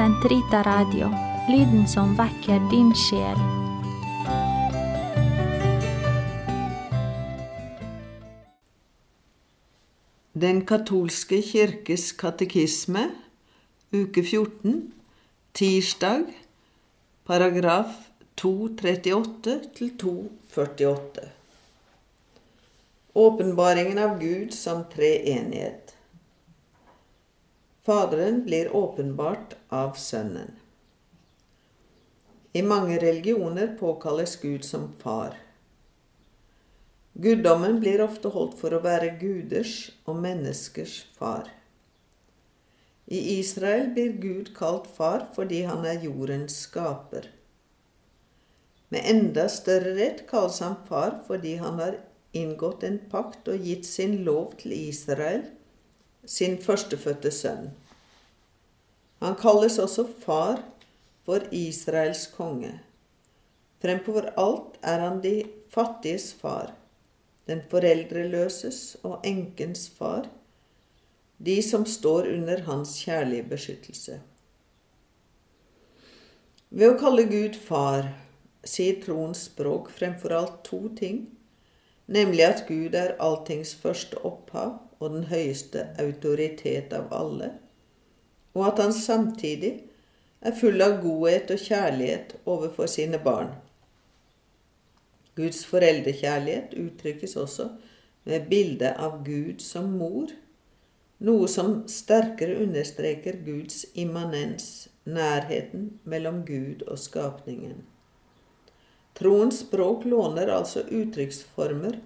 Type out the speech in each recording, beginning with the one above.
Sentrita Radio, lyden som vekker din sjel. Den katolske kirkes katekisme, uke 14, tirsdag, paragraf 238 til 248. Åpenbaringen av Gud som treenighet. Faderen blir åpenbart av Sønnen. I mange religioner påkalles Gud som far. Guddommen blir ofte holdt for å være guders og menneskers far. I Israel blir Gud kalt far fordi han er jordens skaper. Med enda større rett kalles han far fordi han har inngått en pakt og gitt sin lov til Israel, sin førstefødte sønn. Han kalles også far for Israels konge. Fremfor alt er han de fattiges far, den foreldreløses og enkens far, de som står under hans kjærlige beskyttelse. Ved å kalle Gud far sier troens språk fremfor alt to ting, nemlig at Gud er alltings første opphav og den høyeste autoritet av alle, og at han samtidig er full av godhet og kjærlighet overfor sine barn. Guds foreldrekjærlighet uttrykkes også med bildet av Gud som mor, noe som sterkere understreker Guds immanens, nærheten mellom Gud og skapningen. Troens språk låner altså uttrykksformer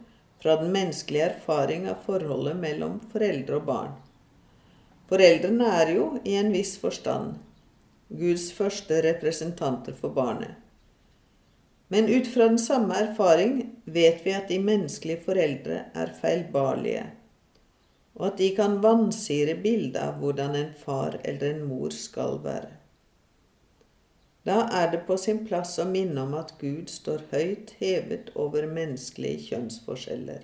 fra den menneskelige erfaring av forholdet mellom foreldre og barn. Foreldrene er jo, i en viss forstand, Guds første representanter for barnet. Men ut fra den samme erfaring vet vi at de menneskelige foreldre er feilbarlige, og at de kan vansire bildet av hvordan en far eller en mor skal være. Da er det på sin plass å minne om at Gud står høyt hevet over menneskelige kjønnsforskjeller.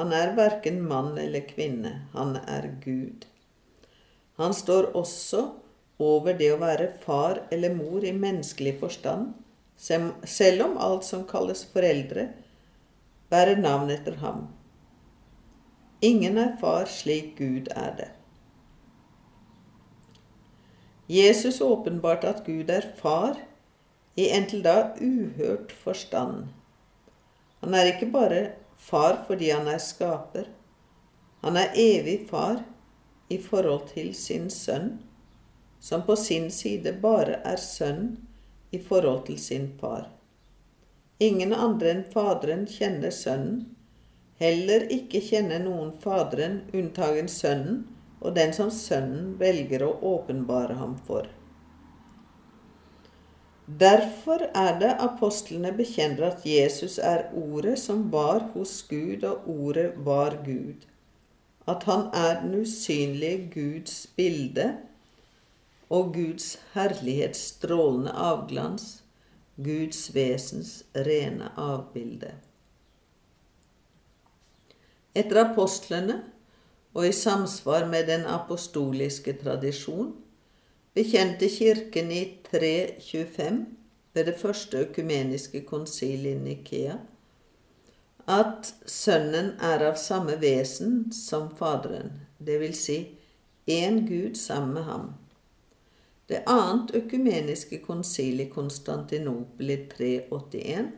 Han er verken mann eller kvinne, han er Gud. Han står også over det å være far eller mor i menneskelig forstand, selv om alt som kalles foreldre, bærer navn etter ham. Ingen er far slik Gud er det. Jesus åpenbarte at Gud er far i en til da uhørt forstand. Han er ikke bare far fordi han er skaper. Han er evig far i forhold til sin sønn, som på sin side bare er sønn i forhold til sin far. Ingen andre enn Faderen kjenner Sønnen, heller ikke kjenner noen Faderen unntagen Sønnen, og den som Sønnen velger å åpenbare ham for. Derfor er det apostlene bekjenner at Jesus er Ordet som var hos Gud, og Ordet var Gud. At han er den usynlige Guds bilde og Guds herlighets strålende avglans, Guds vesens rene avbilde. Etter apostlene og i samsvar med den apostoliske tradisjon bekjente Kirken i 325 ved det første økumeniske konsil i Nikea at Sønnen er av samme vesen som Faderen, dvs. Si én Gud sammen med ham. Det annet økumeniske konsil i Konstantinopel i 381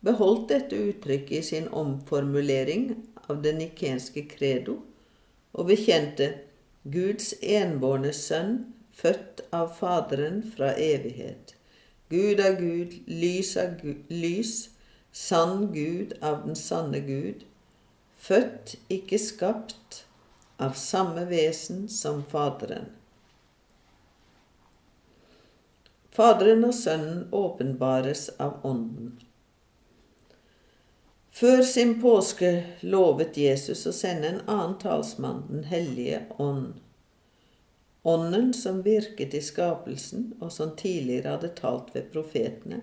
beholdt dette uttrykket i sin omformulering av det nikenske credo og bekjente Guds enbårne sønn, født av Faderen fra evighet. Gud av Gud, lys av Gud, lys, sann Gud av den sanne Gud, født, ikke skapt, av samme vesen som Faderen. Faderen og Sønnen åpenbares av Ånden. Før sin påske lovet Jesus å sende en annen talsmann, Den hellige ånd. Ånden som virket i skapelsen, og som tidligere hadde talt ved profetene,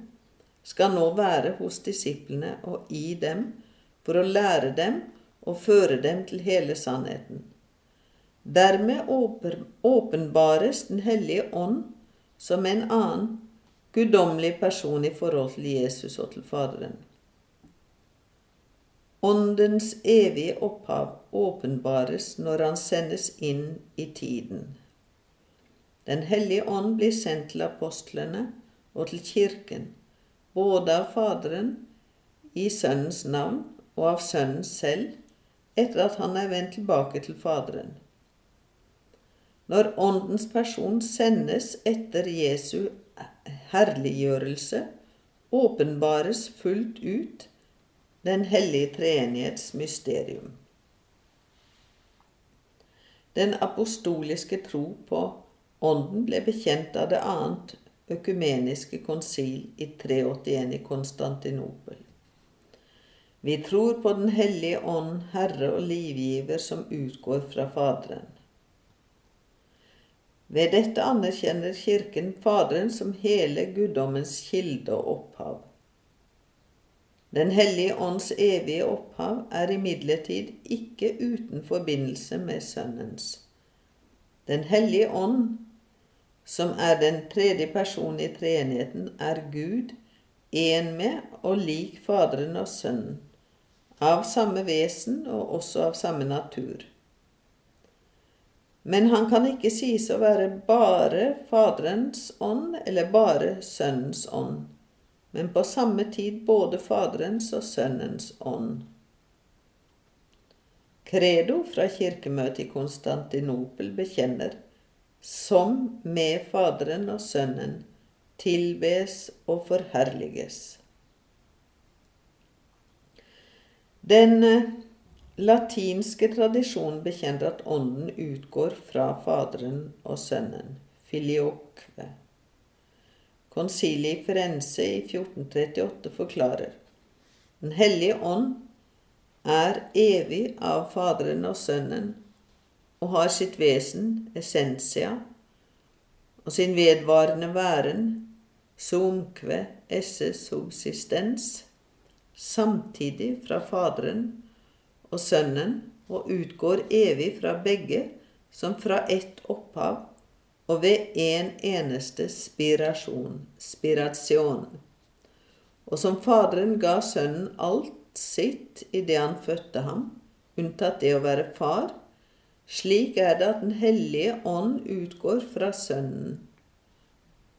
skal nå være hos disiplene og i dem for å lære dem og føre dem til hele sannheten. Dermed åpenbares Den hellige ånd som en annen guddommelig person i forhold til Jesus og til Faderen. Åndens evige opphav åpenbares når han sendes inn i tiden. Den hellige ånd blir sendt til apostlene og til kirken, både av Faderen i Sønnens navn og av Sønnen selv, etter at han er vendt tilbake til Faderen. Når Åndens person sendes etter Jesu herliggjørelse, åpenbares fullt ut den hellige treenighets mysterium. Den apostoliske tro på Ånden ble bekjent av det annet økumeniske konsil i 381 i Konstantinopel. Vi tror på Den hellige ånd, Herre og livgiver, som utgår fra Faderen. Ved dette anerkjenner Kirken Faderen som hele guddommens kilde og opphav. Den hellige ånds evige opphav er imidlertid ikke uten forbindelse med Sønnens. Den hellige ånd, som er den tredje person i treenigheten, er Gud, én med og lik Faderen og Sønnen av samme vesen og også av samme natur. Men han kan ikke sies å være bare Faderens ånd eller bare Sønnens ånd, men på samme tid både Faderens og Sønnens ånd. Credo fra kirkemøtet i Konstantinopel bekjenner som med Faderen og Sønnen tilbes og forherliges. Den eh, latinske tradisjonen bekjenner at Ånden utgår fra Faderen og Sønnen, filioque. Konsilet i Firenze i 1438 forklarer Den hellige ånd er evig av Faderen og Sønnen og har sitt vesen, essentia, og sin vedvarende væren, sumque esse subsistens, samtidig fra Faderen og Sønnen og utgår evig fra begge som fra ett opphav og ved en eneste spirasjon, spirasjon. og som Faderen ga Sønnen alt sitt i det han fødte ham, unntatt det å være far, slik er det at Den hellige ånd utgår fra Sønnen.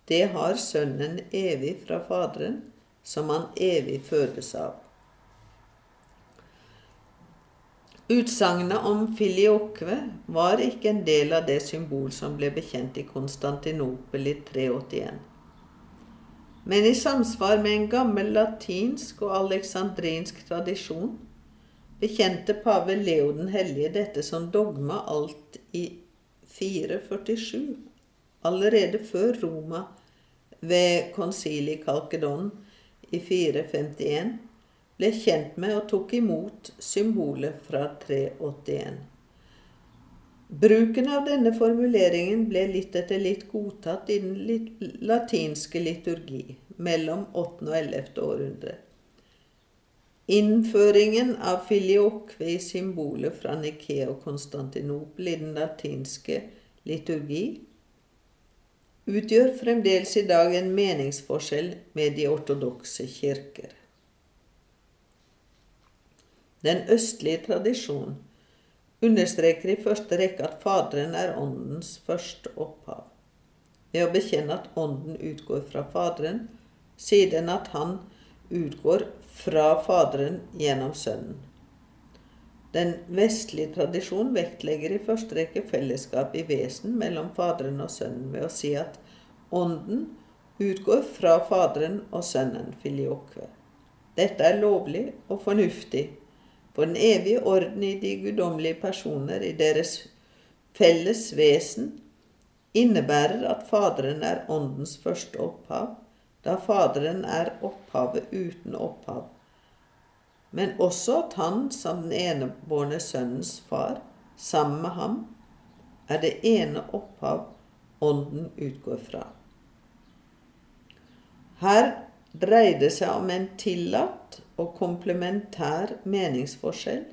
Det har Sønnen evig fra Faderen, som han evig fødes av. Utsagnet om filiokve var ikke en del av det symbol som ble bekjent i Konstantinopel i 381. Men i samsvar med en gammel latinsk og alexandrinsk tradisjon bekjente pave Leo den hellige dette som dogma alt i 447, allerede før Roma ved konsilet i Kalkedon i 451 ble kjent med og tok imot symbolet fra 381. Bruken av denne formuleringen ble litt etter litt godtatt i den latinske liturgi mellom 8. og 11. århundre. Innføringen av filioque i symbolet fra Nikea og Konstantinopel i den latinske liturgi utgjør fremdeles i dag en meningsforskjell med de ortodokse kirker. Den østlige tradisjon understreker i første rekke at Faderen er Åndens første opphav. Ved å bekjenne at Ånden utgår fra Faderen, sier den at Han utgår fra Faderen gjennom Sønnen. Den vestlige tradisjon vektlegger i første rekke fellesskap i vesen mellom Faderen og Sønnen ved å si at Ånden utgår fra Faderen og Sønnen, filioque. Dette er lovlig og fornuftig, for den evige orden i de guddommelige personer, i deres felles vesen, innebærer at Faderen er Åndens første opphav, da Faderen er opphavet uten opphav men også at han som den enebårne sønnens far, sammen med ham, er det ene opphav Ånden utgår fra. Her dreier det seg om en tillatt og komplementær meningsforskjell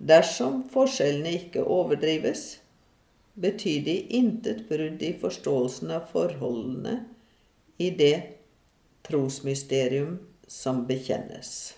dersom forskjellene ikke overdrives, betyr de intet brudd i forståelsen av forholdene i det trosmysterium som bekjennes.